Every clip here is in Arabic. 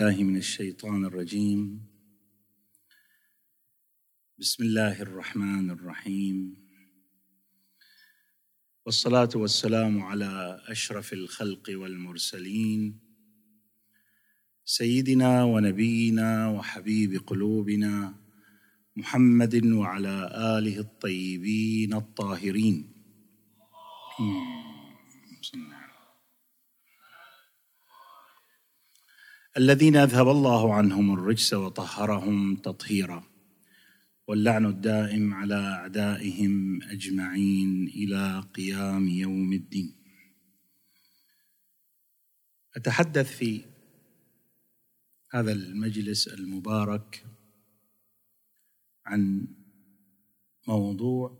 الله من الشيطان الرجيم. بسم الله الرحمن الرحيم. والصلاة والسلام على أشرف الخلق والمرسلين. سيدنا ونبينا وحبيب قلوبنا محمد وعلى آله الطيبين الطاهرين. الذين أذهب الله عنهم الرجس وطهرهم تطهيرا واللعن الدائم على أعدائهم أجمعين إلى قيام يوم الدين. أتحدث في هذا المجلس المبارك عن موضوع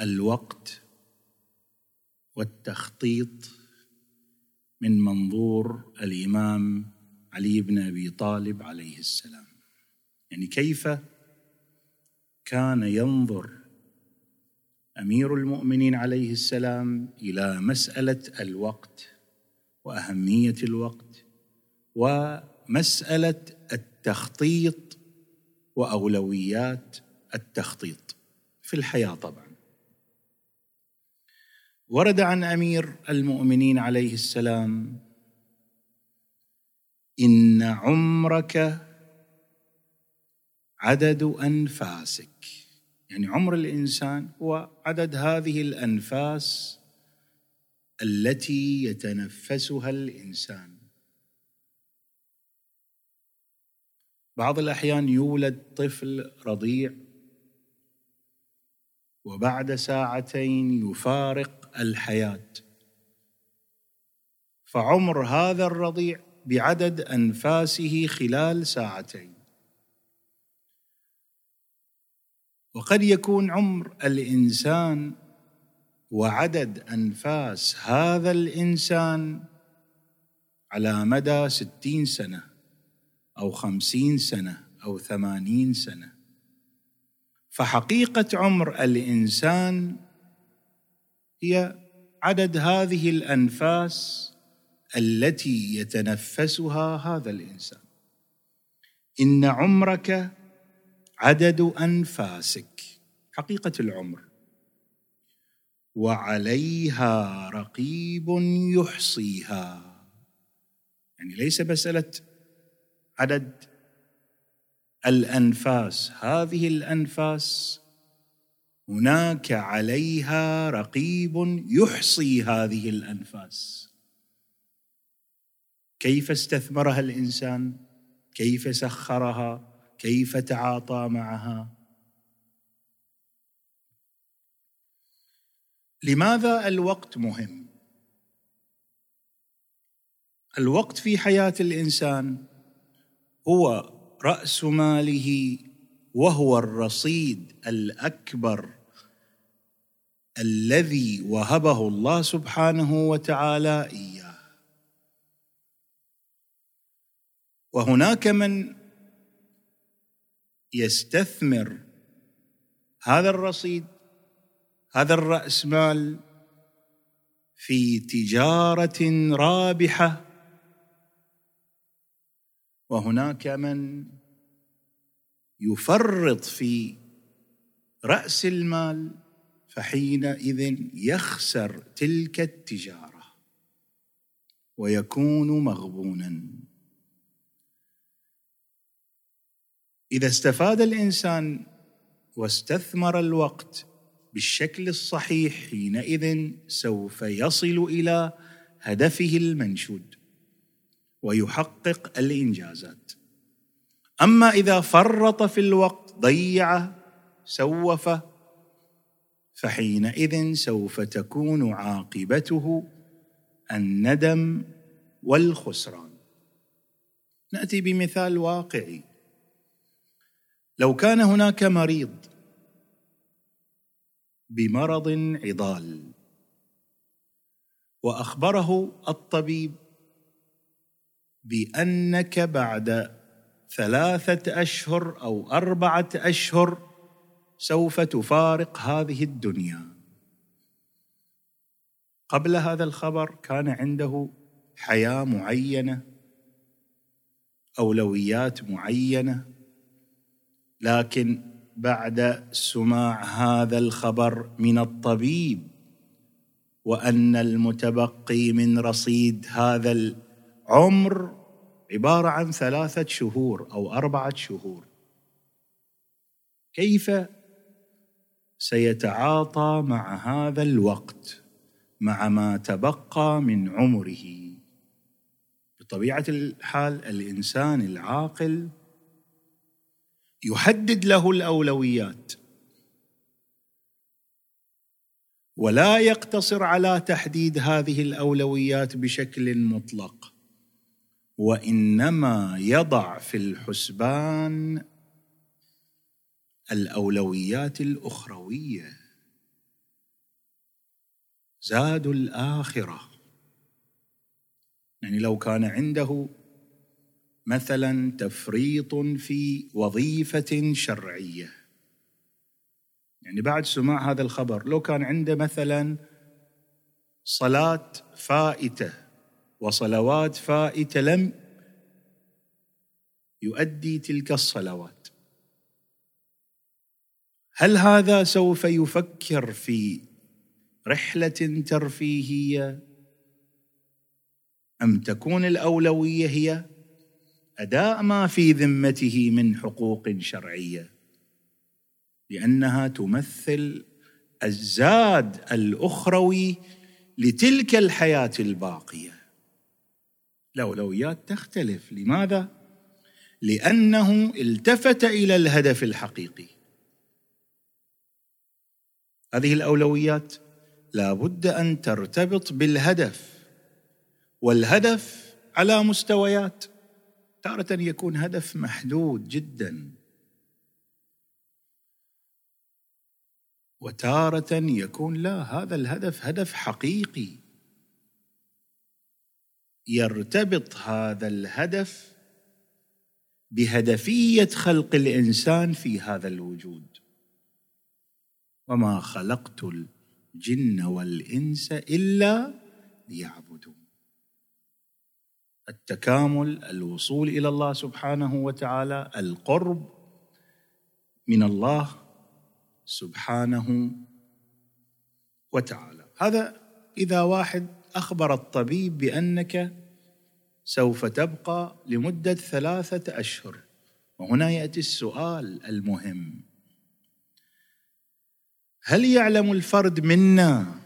الوقت والتخطيط من منظور الإمام علي بن أبي طالب عليه السلام. يعني كيف كان ينظر أمير المؤمنين عليه السلام إلى مسألة الوقت وأهمية الوقت ومسألة التخطيط وأولويات التخطيط في الحياة طبعا. ورد عن أمير المؤمنين عليه السلام إن عمرك عدد أنفاسك. يعني عمر الإنسان هو عدد هذه الأنفاس التي يتنفسها الإنسان. بعض الأحيان يولد طفل رضيع وبعد ساعتين يفارق الحياة. فعمر هذا الرضيع بعدد أنفاسه خلال ساعتين. وقد يكون عمر الإنسان وعدد أنفاس هذا الإنسان على مدى ستين سنة أو خمسين سنة أو ثمانين سنة. فحقيقة عمر الإنسان هي عدد هذه الأنفاس التي يتنفسها هذا الإنسان. إن عمرك عدد أنفاسك حقيقة العمر وعليها رقيب يحصيها. يعني ليس مسألة عدد الأنفاس هذه الأنفاس هناك عليها رقيب يحصي هذه الأنفاس. كيف استثمرها الإنسان؟ كيف سخرها؟ كيف تعاطى معها؟ لماذا الوقت مهم؟ الوقت في حياة الإنسان هو رأس ماله وهو الرصيد الأكبر الذي وهبه الله سبحانه وتعالى إياه. وهناك من يستثمر هذا الرصيد هذا الرأس مال في تجارة رابحة. وهناك من يفرط في رأس المال فحينئذ يخسر تلك التجارة ويكون مغبونا. إذا استفاد الإنسان واستثمر الوقت بالشكل الصحيح حينئذ سوف يصل إلى هدفه المنشود ويحقق الإنجازات. أما إذا فرط في الوقت ضيعه سوفه فحينئذ سوف تكون عاقبته الندم والخسران. نأتي بمثال واقعي. لو كان هناك مريض بمرض عضال وأخبره الطبيب بأنك بعد ثلاثة أشهر أو أربعة أشهر سوف تفارق هذه الدنيا. قبل هذا الخبر كان عنده حياة معينة أولويات معينة لكن بعد سماع هذا الخبر من الطبيب وأن المتبقي من رصيد هذا العمر عبارة عن ثلاثة شهور أو أربعة شهور. كيف سيتعاطى مع هذا الوقت مع ما تبقى من عمره؟ بطبيعة الحال الإنسان العاقل يحدد له الأولويات. ولا يقتصر على تحديد هذه الأولويات بشكل مطلق. وإنما يضع في الحسبان الأولويات الأخروية. زاد الآخرة. يعني لو كان عنده مثلا تفريط في وظيفة شرعية. يعني بعد سماع هذا الخبر لو كان عنده مثلا صلاة فائتة وصلوات فائته لم يؤدي تلك الصلوات. هل هذا سوف يفكر في رحلة ترفيهية أم تكون الأولوية هي أداء ما في ذمته من حقوق شرعية؟ لأنها تمثل الزاد الأخروي لتلك الحياة الباقية. الأولويات تختلف. لماذا؟ لأنه التفت إلى الهدف الحقيقي. هذه الأولويات لا بد أن ترتبط بالهدف والهدف على مستويات. تارة يكون هدف محدود جدا. وتارة يكون لا هذا الهدف هدف حقيقي. يرتبط هذا الهدف بهدفية خلق الإنسان في هذا الوجود. وما خلقت الجن والإنس إلا ليعبدون. التكامل الوصول إلى الله سبحانه وتعالى القرب من الله سبحانه وتعالى. هذا إذا واحد أخبر الطبيب بأنك سوف تبقى لمدة ثلاثة أشهر. وهنا يأتي السؤال المهم. هل يعلم الفرد منا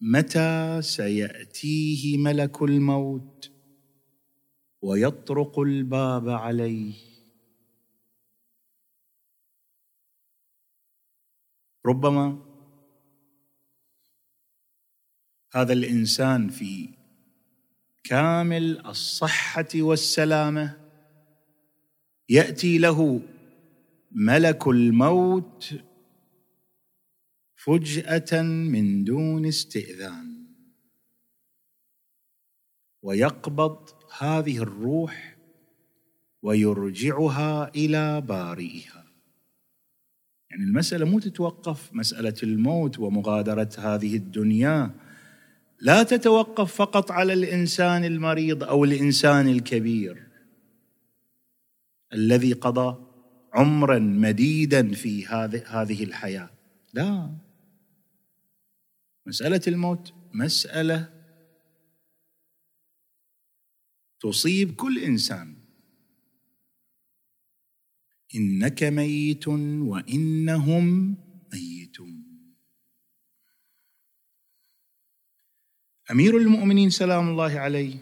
متى سيأتيه ملك الموت ويطرق الباب عليه؟ ربما هذا الإنسان في كامل الصحة والسلامة يأتي له ملك الموت فجأة من دون استئذان. ويقبض هذه الروح ويرجعها إلى بارئها. يعني المسألة مو تتوقف مسألة الموت ومغادرة هذه الدنيا لا تتوقف فقط على الإنسان المريض أو الإنسان الكبير الذي قضى عمرا مديدا في هذه الحياة. لا. مسألة الموت مسألة تصيب كل إنسان. إنك ميت وإنهم ميتون. أمير المؤمنين سلام الله عليه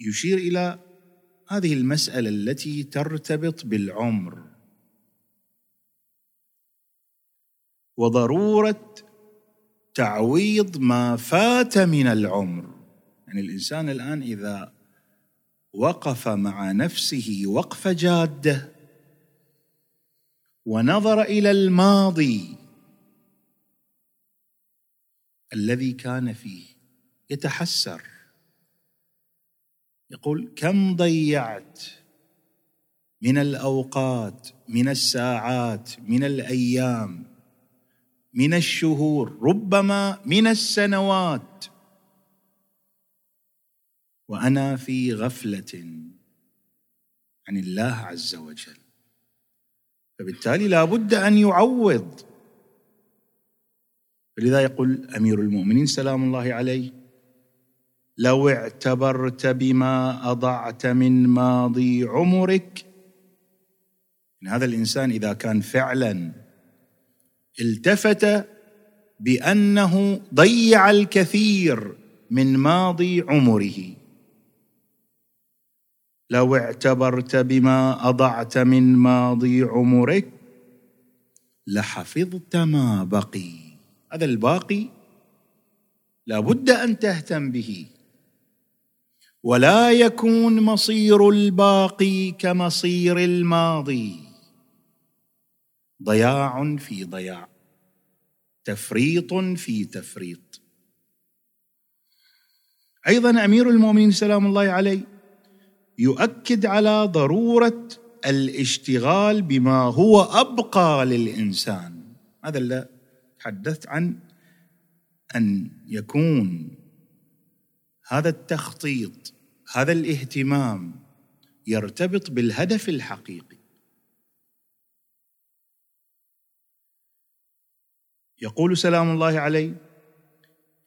يشير إلى هذه المسألة التي ترتبط بالعمر. وضرورة تعويض ما فات من العمر. يعني الإنسان الآن إذا وقف مع نفسه وقفة جادة ونظر إلى الماضي الذي كان فيه يتحسر. يقول كم ضيعت من الأوقات من الساعات من الأيام من الشهور ربما من السنوات وأنا في غفلة عن الله عز وجل. فبالتالي لا بد أن يعوض. فلذا يقول أمير المؤمنين سلام الله عليه. لو اعتبرت بما أضعت من ماضي عمرك إن هذا الإنسان إذا كان فعلا التفت بأنه ضيع الكثير من ماضي عمره. لو اعتبرت بما أضعت من ماضي عمرك لحفظت ما بقي. هذا الباقي لابد أن تهتم به. ولا يكون مصير الباقي كمصير الماضي. ضياع في ضياع تفريط في تفريط. أيضا أمير المؤمنين سلام الله عليه يؤكد على ضرورة الاشتغال بما هو أبقى للإنسان. هذا اللي تحدثت عن أن يكون هذا التخطيط هذا الاهتمام يرتبط بالهدف الحقيقي. يقول سلام الله عليه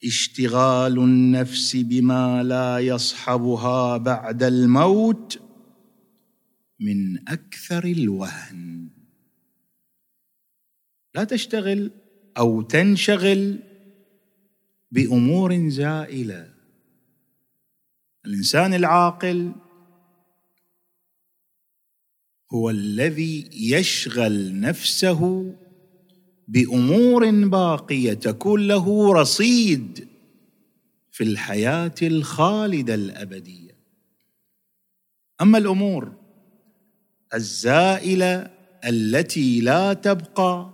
اشتغال النفس بما لا يصحبها بعد الموت من أكثر الوهن. لا تشتغل أو تنشغل بأمور زائلة. الإنسان العاقل هو الذي يشغل نفسه بأمور باقية تكون له رصيد في الحياة الخالدة الأبدية. أما الأمور الزائلة التي لا تبقى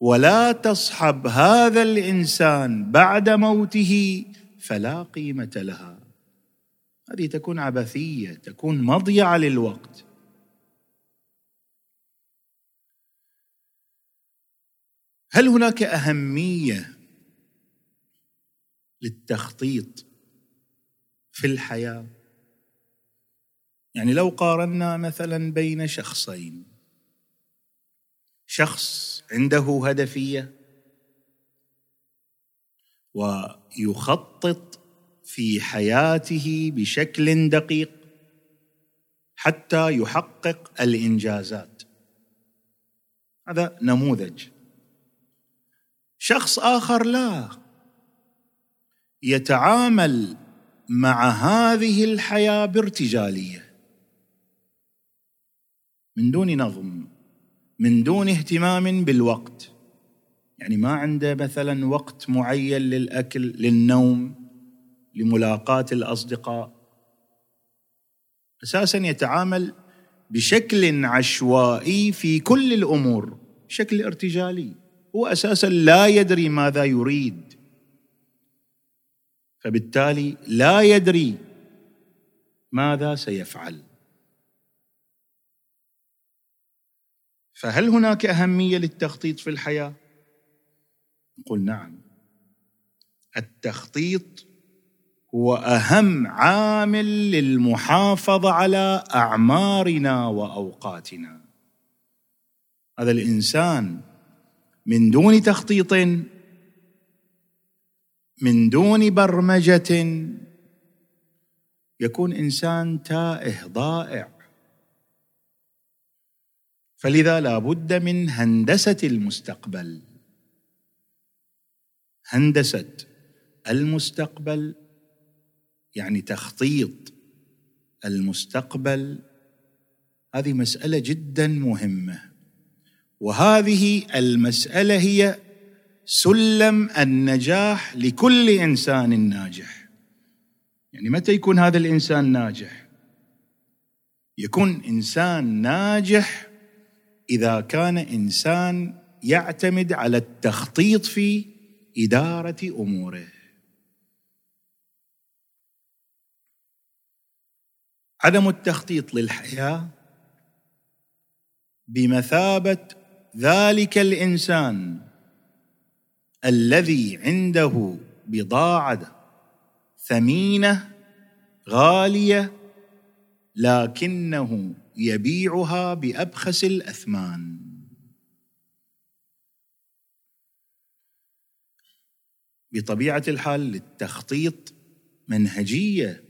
ولا تصحب هذا الإنسان بعد موته فلا قيمة لها. هذه تكون عبثية تكون مضيعة للوقت. هل هناك أهمية للتخطيط في الحياة؟ يعني لو قارنا مثلا بين شخصين شخص عنده هدفية ويخطط في حياته بشكل دقيق حتى يحقق الإنجازات. هذا نموذج. شخص آخر لا. يتعامل مع هذه الحياة بارتجالية. من دون نظم من دون اهتمام بالوقت. يعني ما عنده مثلا وقت معين للأكل للنوم. لملاقاة الأصدقاء. أساسا يتعامل بشكل عشوائي في كل الأمور بشكل ارتجالي. هو أساسا لا يدري ماذا يريد. فبالتالي لا يدري ماذا سيفعل. فهل هناك أهمية للتخطيط في الحياة؟ نقول نعم. التخطيط هو اهم عامل للمحافظه على أعمارنا وأوقاتنا. هذا الإنسان من دون تخطيط من دون برمجة يكون إنسان تائه ضائع. فلذا لا بد من هندسة المستقبل. هندسة المستقبل يعني تخطيط المستقبل هذه مسألة جدا مهمة. وهذه المسألة هي سلم النجاح لكل إنسان ناجح. يعني متى يكون هذا الإنسان ناجح؟ يكون إنسان ناجح إذا كان إنسان يعتمد على التخطيط في إدارة أموره. عدم التخطيط للحياة بمثابة ذلك الإنسان الذي عنده بضاعة ثمينة غالية لكنه يبيعها بأبخس الأثمان. بطبيعة الحال للتخطيط منهجية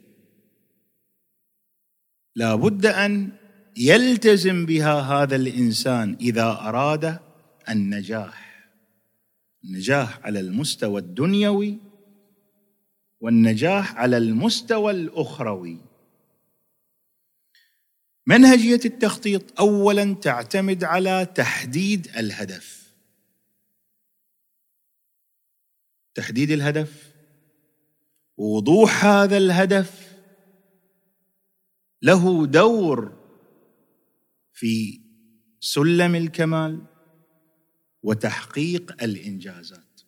لا بد أن يلتزم بها هذا الإنسان إذا أراد النجاح. النجاح على المستوى الدنيوي والنجاح على المستوى الأخروي. منهجية التخطيط اولا تعتمد على تحديد الهدف. تحديد الهدف ووضوح هذا الهدف له دور في سلم الكمال وتحقيق الإنجازات.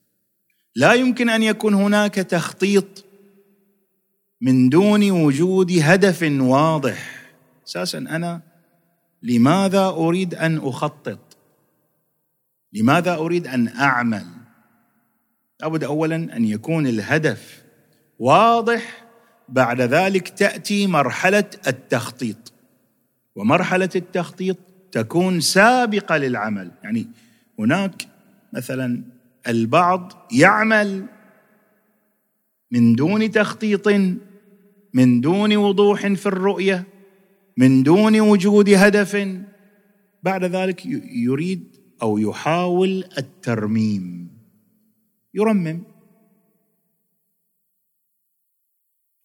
لا يمكن أن يكون هناك تخطيط من دون وجود هدف واضح. أساسا أنا لماذا أريد أن أخطط؟ لماذا أريد أن أعمل؟ لابد اولا أن يكون الهدف واضح بعد ذلك تأتي مرحلة التخطيط. ومرحلة التخطيط تكون سابقة للعمل. يعني هناك مثلا البعض يعمل من دون تخطيط من دون وضوح في الرؤية من دون وجود هدف. بعد ذلك يريد أو يحاول الترميم يرمم.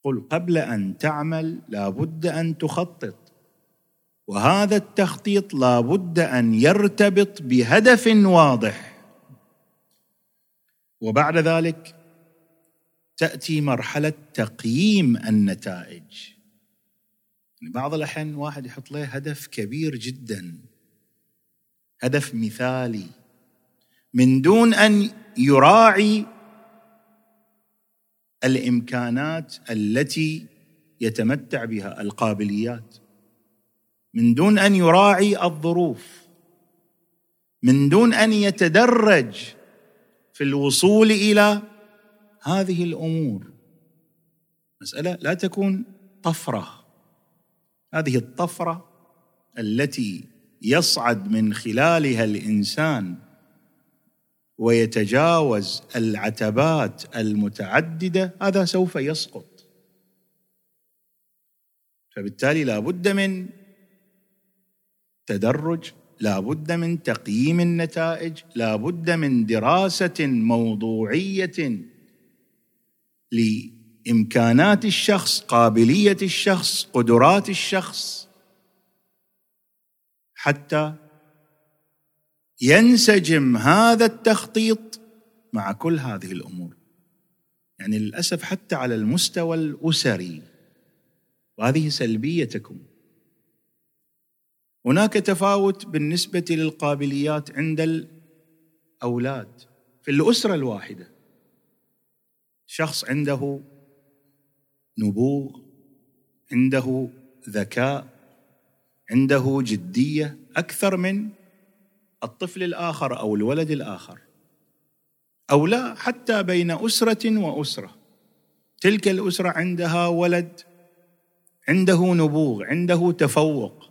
قل قبل أن تعمل لابد أن تخطط. وهذا التخطيط لابد أن يرتبط بهدف واضح. وبعد ذلك تأتي مرحلة تقييم النتائج. يعني بعض الأحيان واحد يحط له هدف كبير جدا. هدف مثالي. من دون أن يراعي الإمكانات التي يتمتع بها القابليات. من دون أن يراعي الظروف من دون أن يتدرج في الوصول إلى هذه الأمور. مسألة لا تكون طفرة. هذه الطفرة التي يصعد من خلالها الإنسان ويتجاوز العتبات المتعددة هذا سوف يسقط. فبالتالي لا بد من تدرج لا بد من تقييم النتائج لا بد من دراسة موضوعية لإمكانات الشخص قابلية الشخص قدرات الشخص حتى ينسجم هذا التخطيط مع كل هذه الأمور. يعني للأسف حتى على المستوى الأسري. وهذه سلبيه تكون هناك تفاوت بالنسبة للقابليات عند الأولاد. في الأسرة الواحدة. شخص عنده نبوغ عنده ذكاء عنده جدية أكثر من الطفل الآخر أو الولد الآخر. أو لا حتى بين أسرة وأسرة. تلك الأسرة عندها ولد عنده نبوغ عنده تفوق.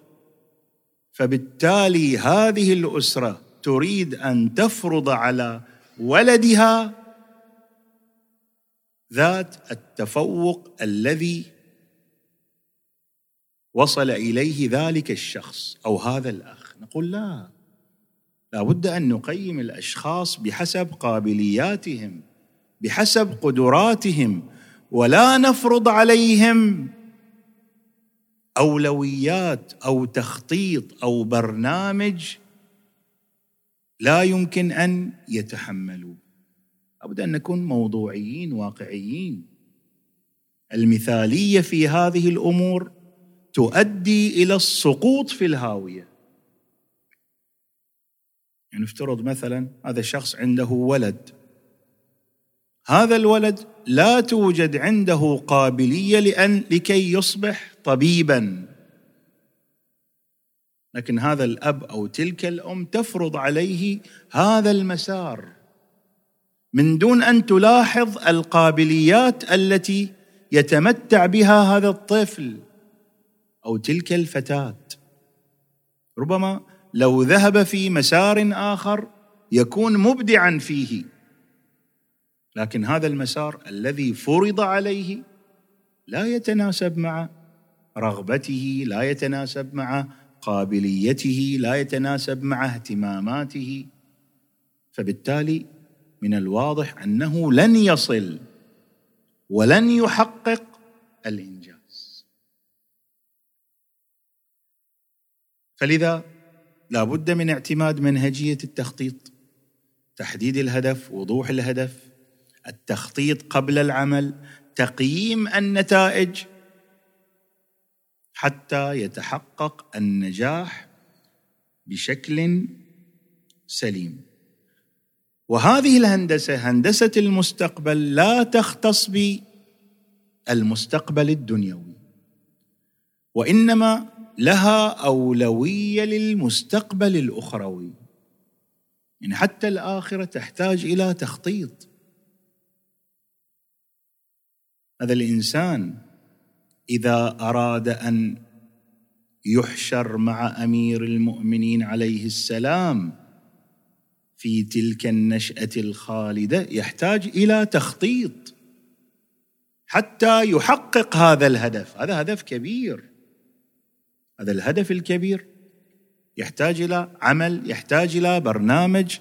فبالتالي هذه الأسرة تريد أن تفرض على ولدها ذات التفوق الذي وصل إليه ذلك الشخص أو هذا الأخ. نقول لا. لابد أن نقيم الأشخاص بحسب قابلياتهم بحسب قدراتهم ولا نفرض عليهم أولويات أو تخطيط أو برنامج لا يمكن أن يتحملوا لابد أن نكون موضوعيين واقعيين. المثالية في هذه الأمور تؤدي إلى السقوط في الهاوية. يعني افترض مثلا هذا الشخص عنده ولد. هذا الولد لا توجد عنده قابلية لأن لكي يصبح طبيبا. لكن هذا الأب أو تلك الأم تفرض عليه هذا المسار. من دون أن تلاحظ القابليات التي يتمتع بها هذا الطفل أو تلك الفتاة. ربما لو ذهب في مسار آخر يكون مبدعا فيه. لكن هذا المسار الذي فرض عليه لا يتناسب مع رغبته لا يتناسب مع قابليته لا يتناسب مع اهتماماته. فبالتالي من الواضح أنه لن يصل ولن يحقق الإنجاز. فلذا لا بد من اعتماد منهجية التخطيط. تحديد الهدف وضوح الهدف. التخطيط قبل العمل. تقييم النتائج. حتى يتحقق النجاح بشكل سليم. وهذه الهندسة هندسة المستقبل لا تختص بالمستقبل الدنيوي. وإنما لها أولوية للمستقبل الأخروي. يعني حتى الآخرة تحتاج إلى تخطيط. هذا الإنسان إذا أراد أن يحشر مع أمير المؤمنين عليه السلام في تلك النشأة الخالدة يحتاج إلى تخطيط حتى يحقق هذا الهدف. هذا هدف كبير. هذا الهدف الكبير. يحتاج إلى عمل يحتاج إلى برنامج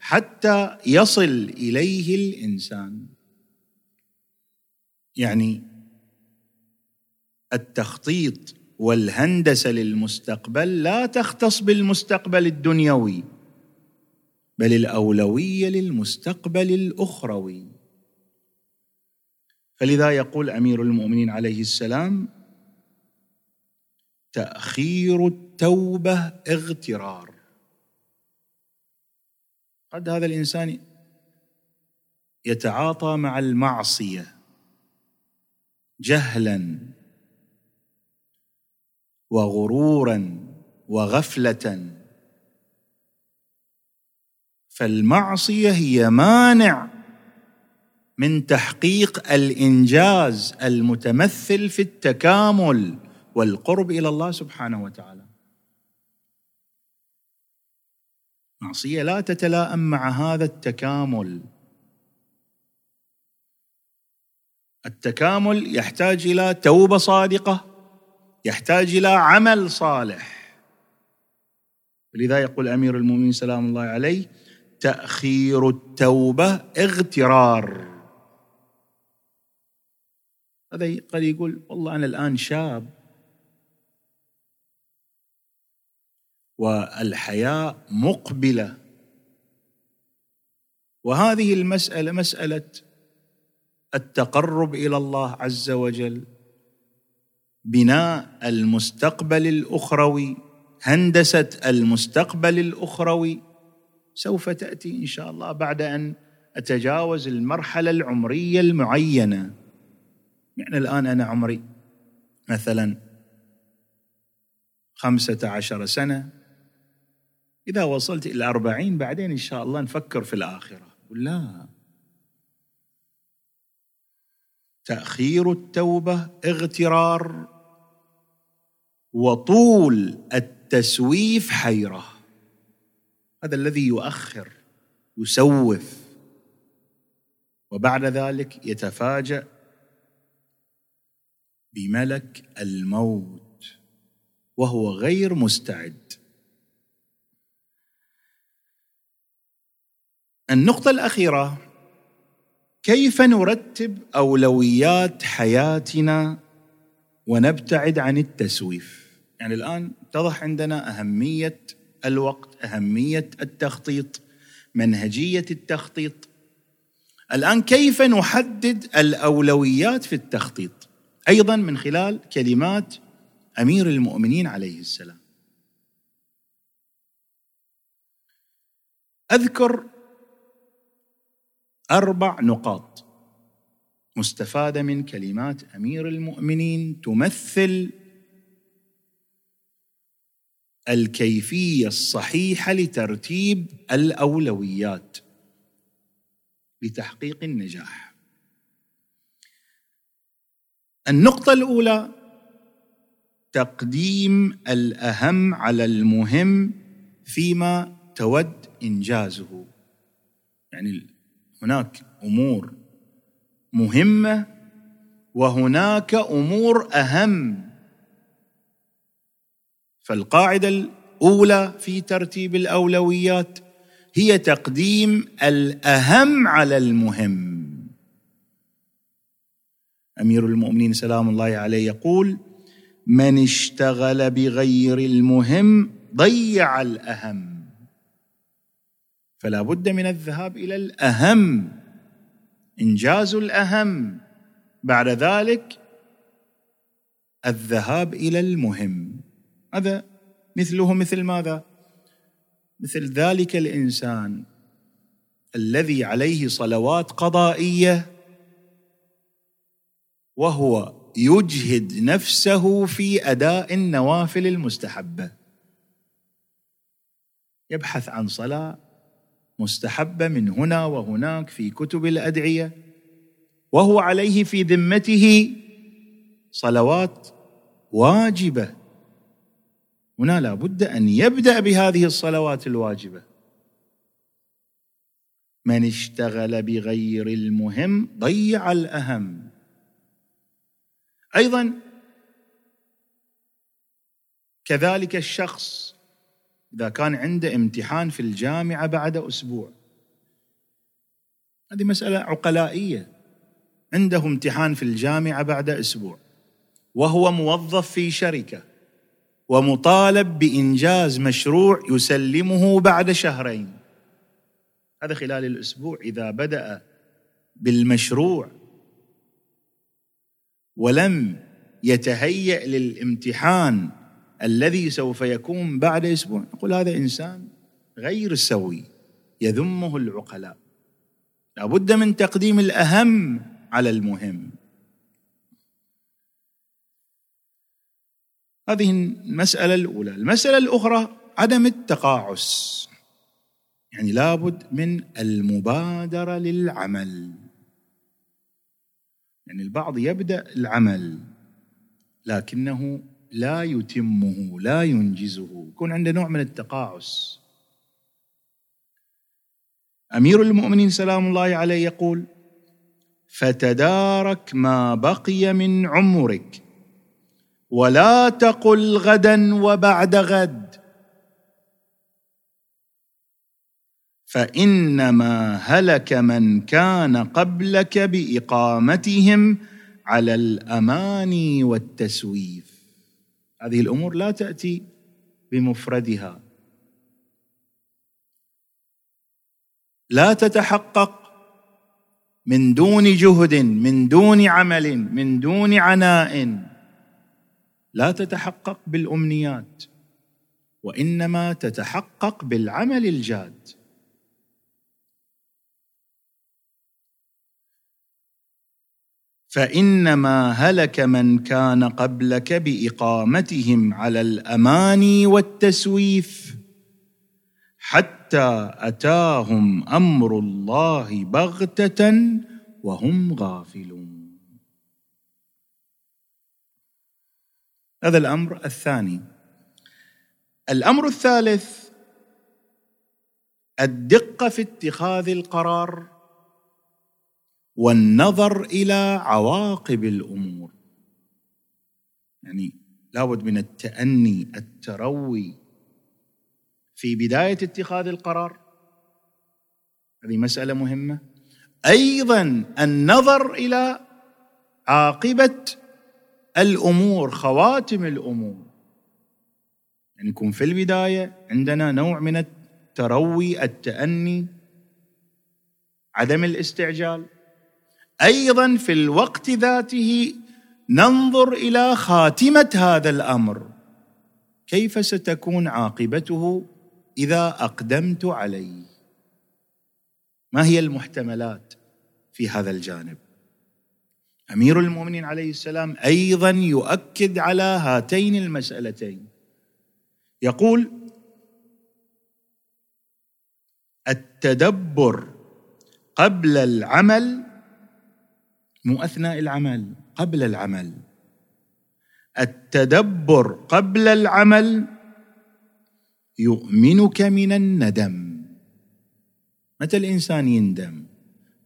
حتى يصل إليه الإنسان. يعني التخطيط والهندسة للمستقبل لا تختص بالمستقبل الدنيوي بل الأولوية للمستقبل الأخروي. فلذا يقول أمير المؤمنين عليه السلام تأخير التوبة اغترار. قد هذا الإنسان يتعاطى مع المعصية جهلا وغرورا وغفلة. فالمعصية هي مانع من تحقيق الإنجاز المتمثل في التكامل. والقرب إلى الله سبحانه وتعالى. معصية لا تتلائم مع هذا التكامل. التكامل يحتاج إلى توبة صادقة يحتاج إلى عمل صالح. لذا يقول أمير المؤمنين سلام الله عليه تأخير التوبة اغترار. هذا قد يقول والله أنا الآن شاب والحياة مقبلة. وهذه المسألة مسألة التقرب إلى الله عز وجل بناء المستقبل الأخروي هندسة المستقبل الأخروي. سوف تأتي إن شاء الله بعد أن أتجاوز المرحلة العمرية المعينة. يعني الآن أنا عمري مثلا خمسة عشر سنة. إذا وصلت إلى الاربعين بعدين إن شاء الله نفكر في الآخرة. لا. تأخير التوبة اغترار وطول التسويف حيرة. هذا الذي يؤخر يسوف. وبعد ذلك يتفاجأ بملك الموت وهو غير مستعد. النقطة الأخيرة كيف نرتب أولويات حياتنا ونبتعد عن التسويف؟ يعني الآن اتضح عندنا أهمية الوقت أهمية التخطيط منهجية التخطيط. الآن كيف نحدد الأولويات في التخطيط؟ أيضا من خلال كلمات أمير المؤمنين عليه السلام. أذكر أربع نقاط. مستفادة من كلمات أمير المؤمنين تمثل الكيفية الصحيحة لترتيب الأولويات لتحقيق النجاح. النقطة الأولى تقديم الأهم على المهم فيما تود إنجازه. يعني هناك أمور مهمة وهناك أمور أهم. فالقاعدة الأولى في ترتيب الأولويات هي تقديم الأهم على المهم. أمير المؤمنين سلام الله عليه يقول من اشتغل بغير المهم ضيع الأهم. فلا بد من الذهاب إلى الأهم إنجاز الأهم. بعد ذلك الذهاب إلى المهم. هذا مثله مثل ماذا؟ مثل ذلك الإنسان الذي عليه صلوات قضائية وهو يجهد نفسه في أداء النوافل المستحبة. يبحث عن صلاة مستحبه من هنا وهناك في كتب الأدعية وهو عليه في ذمته صلوات واجبة. هنا لا بد أن يبدأ بهذه الصلوات الواجبة. من اشتغل بغير المهم ضيع الأهم. أيضا كذلك الشخص إذا كان عنده امتحان في الجامعة بعد أسبوع. هذه مسألة عقلائية. عنده امتحان في الجامعة بعد أسبوع. وهو موظف في شركة. ومطالب بإنجاز مشروع يسلمه بعد شهرين. هذا خلال الأسبوع إذا بدأ بالمشروع. ولم يتهيأ للامتحان الذي سوف يكون بعد أسبوع. نقول هذا إنسان غير سوي يذمه العقلاء. لابد من تقديم الأهم على المهم. هذه المسألة الأولى. المسألة الأخرى عدم التقاعس. يعني لابد من المبادرة للعمل. يعني البعض يبدأ العمل لكنه لا يتمه لا ينجزه. يكون عنده نوع من التقاعس. أمير المؤمنين سلام الله عليه يقول فتدارك ما بقي من عمرك ولا تقل غدا وبعد غد. فإنما هلك من كان قبلك بإقامتهم على الأماني والتسويف. هذه الأمور لا تأتي بمفردها. لا تتحقق من دون جهد من دون عمل من دون عناء. لا تتحقق بالأمنيات وإنما تتحقق بالعمل الجاد. فإنما هلك من كان قبلك بإقامتهم على الاماني والتسويف حتى أتاهم أمر الله بغتة وهم غافلون. هذا الأمر الثاني. الأمر الثالث الدقة في اتخاذ القرار. والنظر إلى عواقب الأمور. يعني لابد من التأني التروي. في بداية اتخاذ القرار هذه مسألة مهمة. أيضا النظر إلى عاقبة الأمور خواتم الأمور. يعني يكون في البداية عندنا نوع من التروي التأني عدم الاستعجال. أيضا في الوقت ذاته ننظر إلى خاتمة هذا الأمر. كيف ستكون عاقبته إذا أقدمت عليه؟ ما هي المحتملات في هذا الجانب؟ أمير المؤمنين عليه السلام أيضا يؤكد على هاتين المسألتين. يقول التدبر قبل العمل مو أثناء العمل قبل العمل. التدبر قبل العمل يؤمنك من الندم. متى الإنسان يندم؟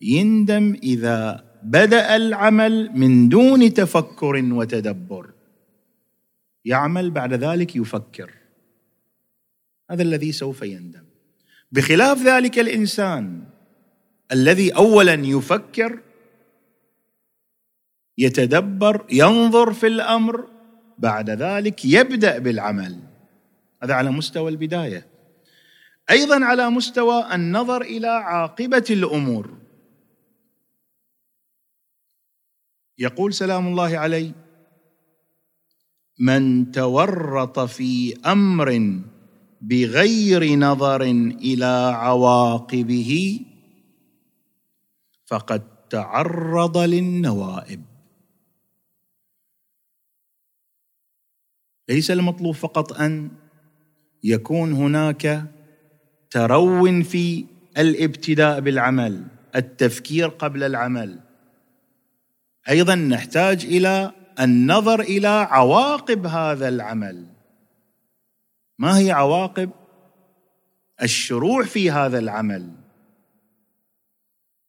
يندم إذا بدأ العمل من دون تفكر وتدبر. يعمل بعد ذلك يفكر. هذا الذي سوف يندم. بخلاف ذلك الإنسان الذي اولا يفكر يتدبر ينظر في الأمر بعد ذلك يبدأ بالعمل. هذا على مستوى البداية. أيضا على مستوى النظر إلى عاقبة الأمور. يقول سلام الله عليه من تورط في أمر بغير نظر إلى عواقبه فقد تعرض للنوائب. ليس المطلوب فقط أن يكون هناك ترو في الابتداء بالعمل التفكير قبل العمل. أيضا نحتاج إلى النظر إلى عواقب هذا العمل. ما هي عواقب؟ الشروع في هذا العمل.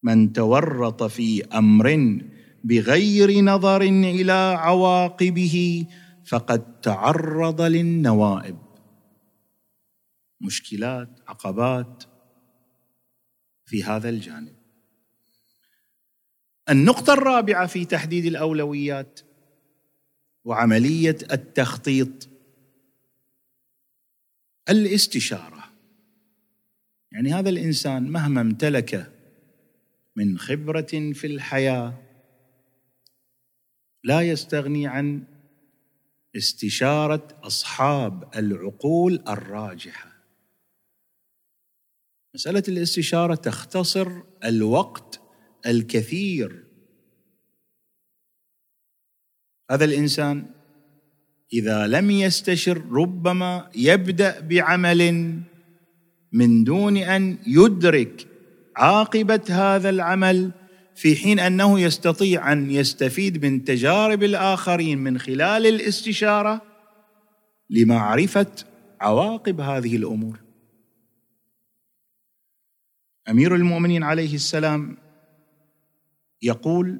من تورط في أمر بغير نظر إلى عواقبه فقد تعرض للنوائب. مشكلات عقبات في هذا الجانب. النقطة الرابعة في تحديد الأولويات وعملية التخطيط الاستشارة. يعني هذا الإنسان مهما امتلك من خبرة في الحياة لا يستغني عن استشارة أصحاب العقول الراجحة. مسألة الاستشارة تختصر الوقت الكثير. هذا الإنسان إذا لم يستشر ربما يبدأ بعمل من دون أن يدرك عاقبة هذا العمل في حين أنه يستطيع أن يستفيد من تجارب الآخرين من خلال الاستشارة لمعرفة عواقب هذه الأمور. أمير المؤمنين عليه السلام يقول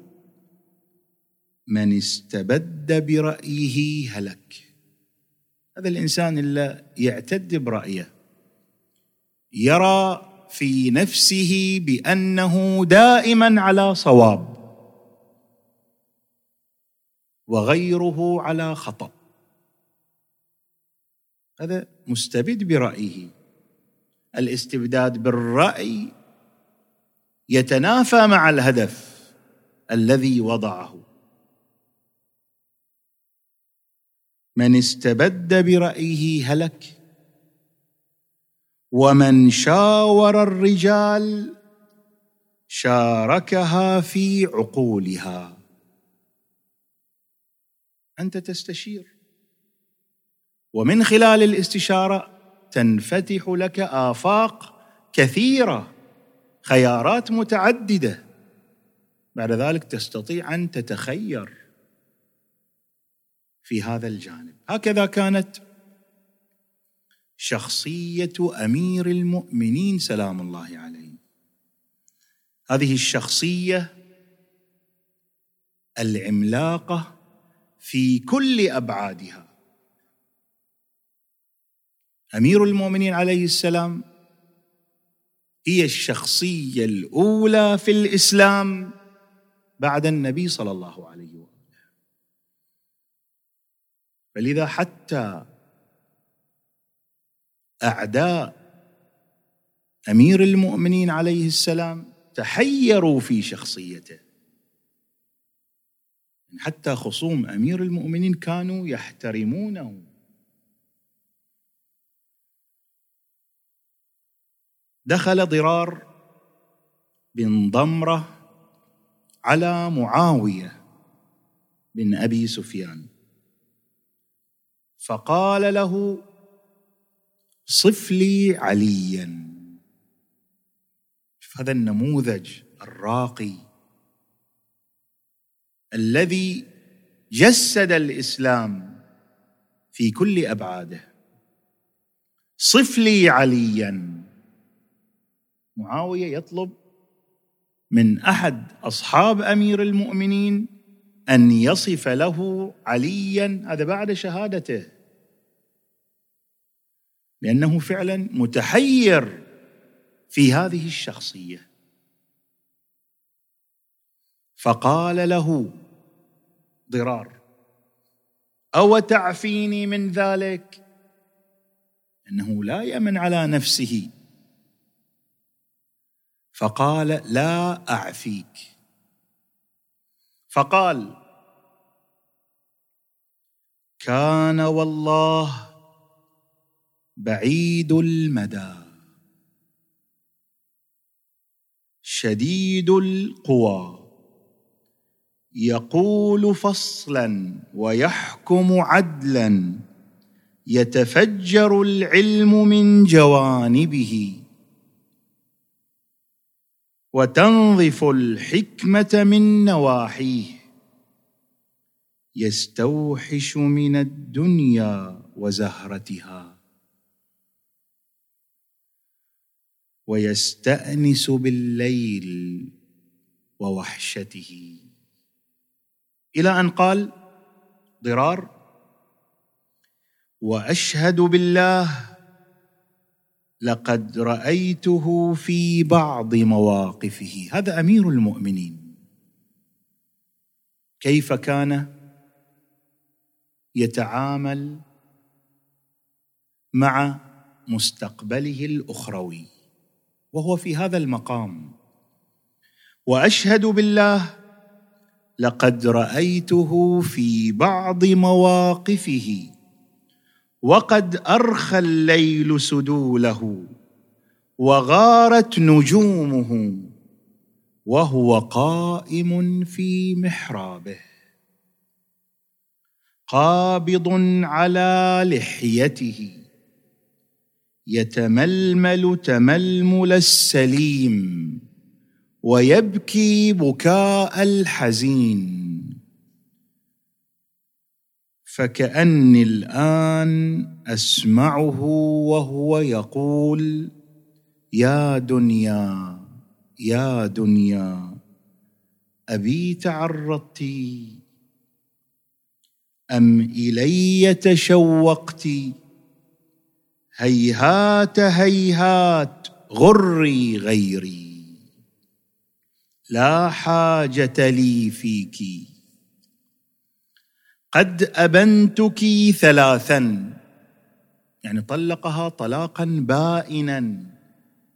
من استبد برأيه هلك. هذا الإنسان اللي يعتد برأيه يرى في نفسه بأنه دائما على صواب. وغيره على خطأ. هذا مستبد برأيه. الاستبداد بالرأي يتنافى مع الهدف الذي وضعه. من استبد برأيه هلك. ومن شاور الرجال شاركها في عقولها. أنت تستشير. ومن خلال الاستشارة تنفتح لك آفاق كثيرة خيارات متعددة. بعد ذلك تستطيع أن تتخير في هذا الجانب. هكذا كانت شخصية أمير المؤمنين سلام الله عليه. هذه الشخصية العملاقة في كل أبعادها. أمير المؤمنين عليه السلام هي الشخصية الأولى في الإسلام بعد النبي صلى الله عليه وسلم. فلذا حتى أعداء أمير المؤمنين عليه السلام تحيروا في شخصيته. حتى خصوم أمير المؤمنين كانوا يحترمونه. دخل ضرار بن ضمرة على معاوية بن أبي سفيان. فقال له صف لي عليا. هذا النموذج الراقي. الذي جسد الإسلام في كل أبعاده. صف لي عليا. معاوية يطلب من أحد أصحاب أمير المؤمنين أن يصف له عليا. هذا بعد شهادته. لأنه فعلا متحير في هذه الشخصية. فقال له ضرار أو تعفيني من ذلك؟ إنه لا يمن على نفسه. فقال لا أعفيك. فقال كان والله بعيد المدى. شديد القوى. يقول فصلا ويحكم عدلا. يتفجر العلم من جوانبه. وتنظف الحكمة من نواحيه. يستوحش من الدنيا وزهرتها. ويستأنس بالليل ووحشته. إلى أن قال ضرار. وأشهد بالله لقد رأيته في بعض مواقفه. هذا أمير المؤمنين. كيف كان يتعامل مع مستقبله الأخروي؟ وهو في هذا المقام. وأشهد بالله لقد رأيته في بعض مواقفه وقد أرخى الليل سدوله وغارت نجومه وهو قائم في محرابه. قابض على لحيته. يتململ تململ السليم ويبكي بكاء الحزين. فكأني الآن أسمعه وهو يقول يا دنيا يا دنيا أبي تعرضت؟ أم إلي تشوقت؟ هيهات هيهات غري غيري. لا حاجة لي فيكِ. قد أبنتك ثلاثا. يعني طلقها طلاقا بائنا.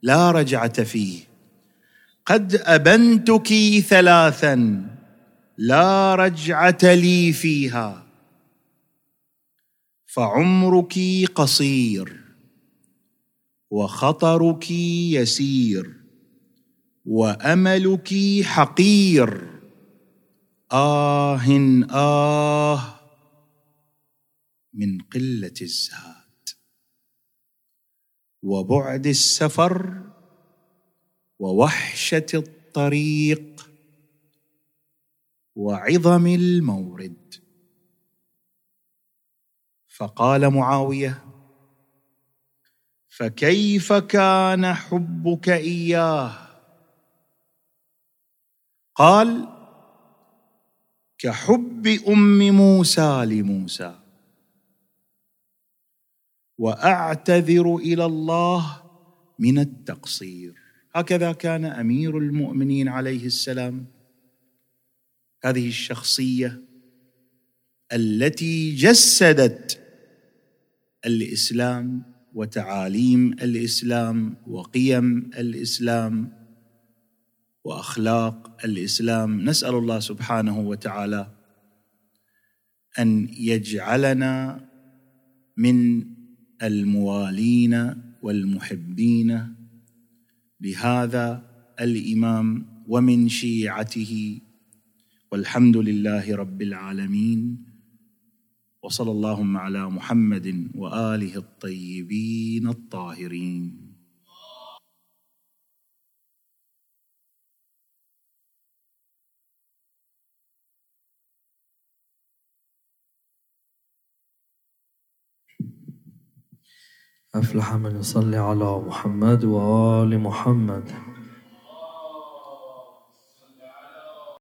لا رجعة فيه. قد أبنتك ثلاثا. لا رجعة لي فيها. فعمرك قصير. وخطرك يسير وأملك حقير. آه آه من قلة الزاد. وبعد السفر ووحشة الطريق وعظم المورد. فقال معاوية فكيف كان حبك إياه؟ قال كحب أم موسى لموسى. وأعتذر إلى الله من التقصير. هكذا كان أمير المؤمنين عليه السلام. هذه الشخصية التي جسدت الإسلام وتعاليم الإسلام وقيم الإسلام وأخلاق الإسلام. نسأل الله سبحانه وتعالى أن يجعلنا من الموالين والمحبين لهذا الإمام ومن شيعته. والحمد لله رب العالمين. وصلى اللهم على محمد وآله الطيبين الطاهرين. أفلح من يصلي على محمد وآل محمد.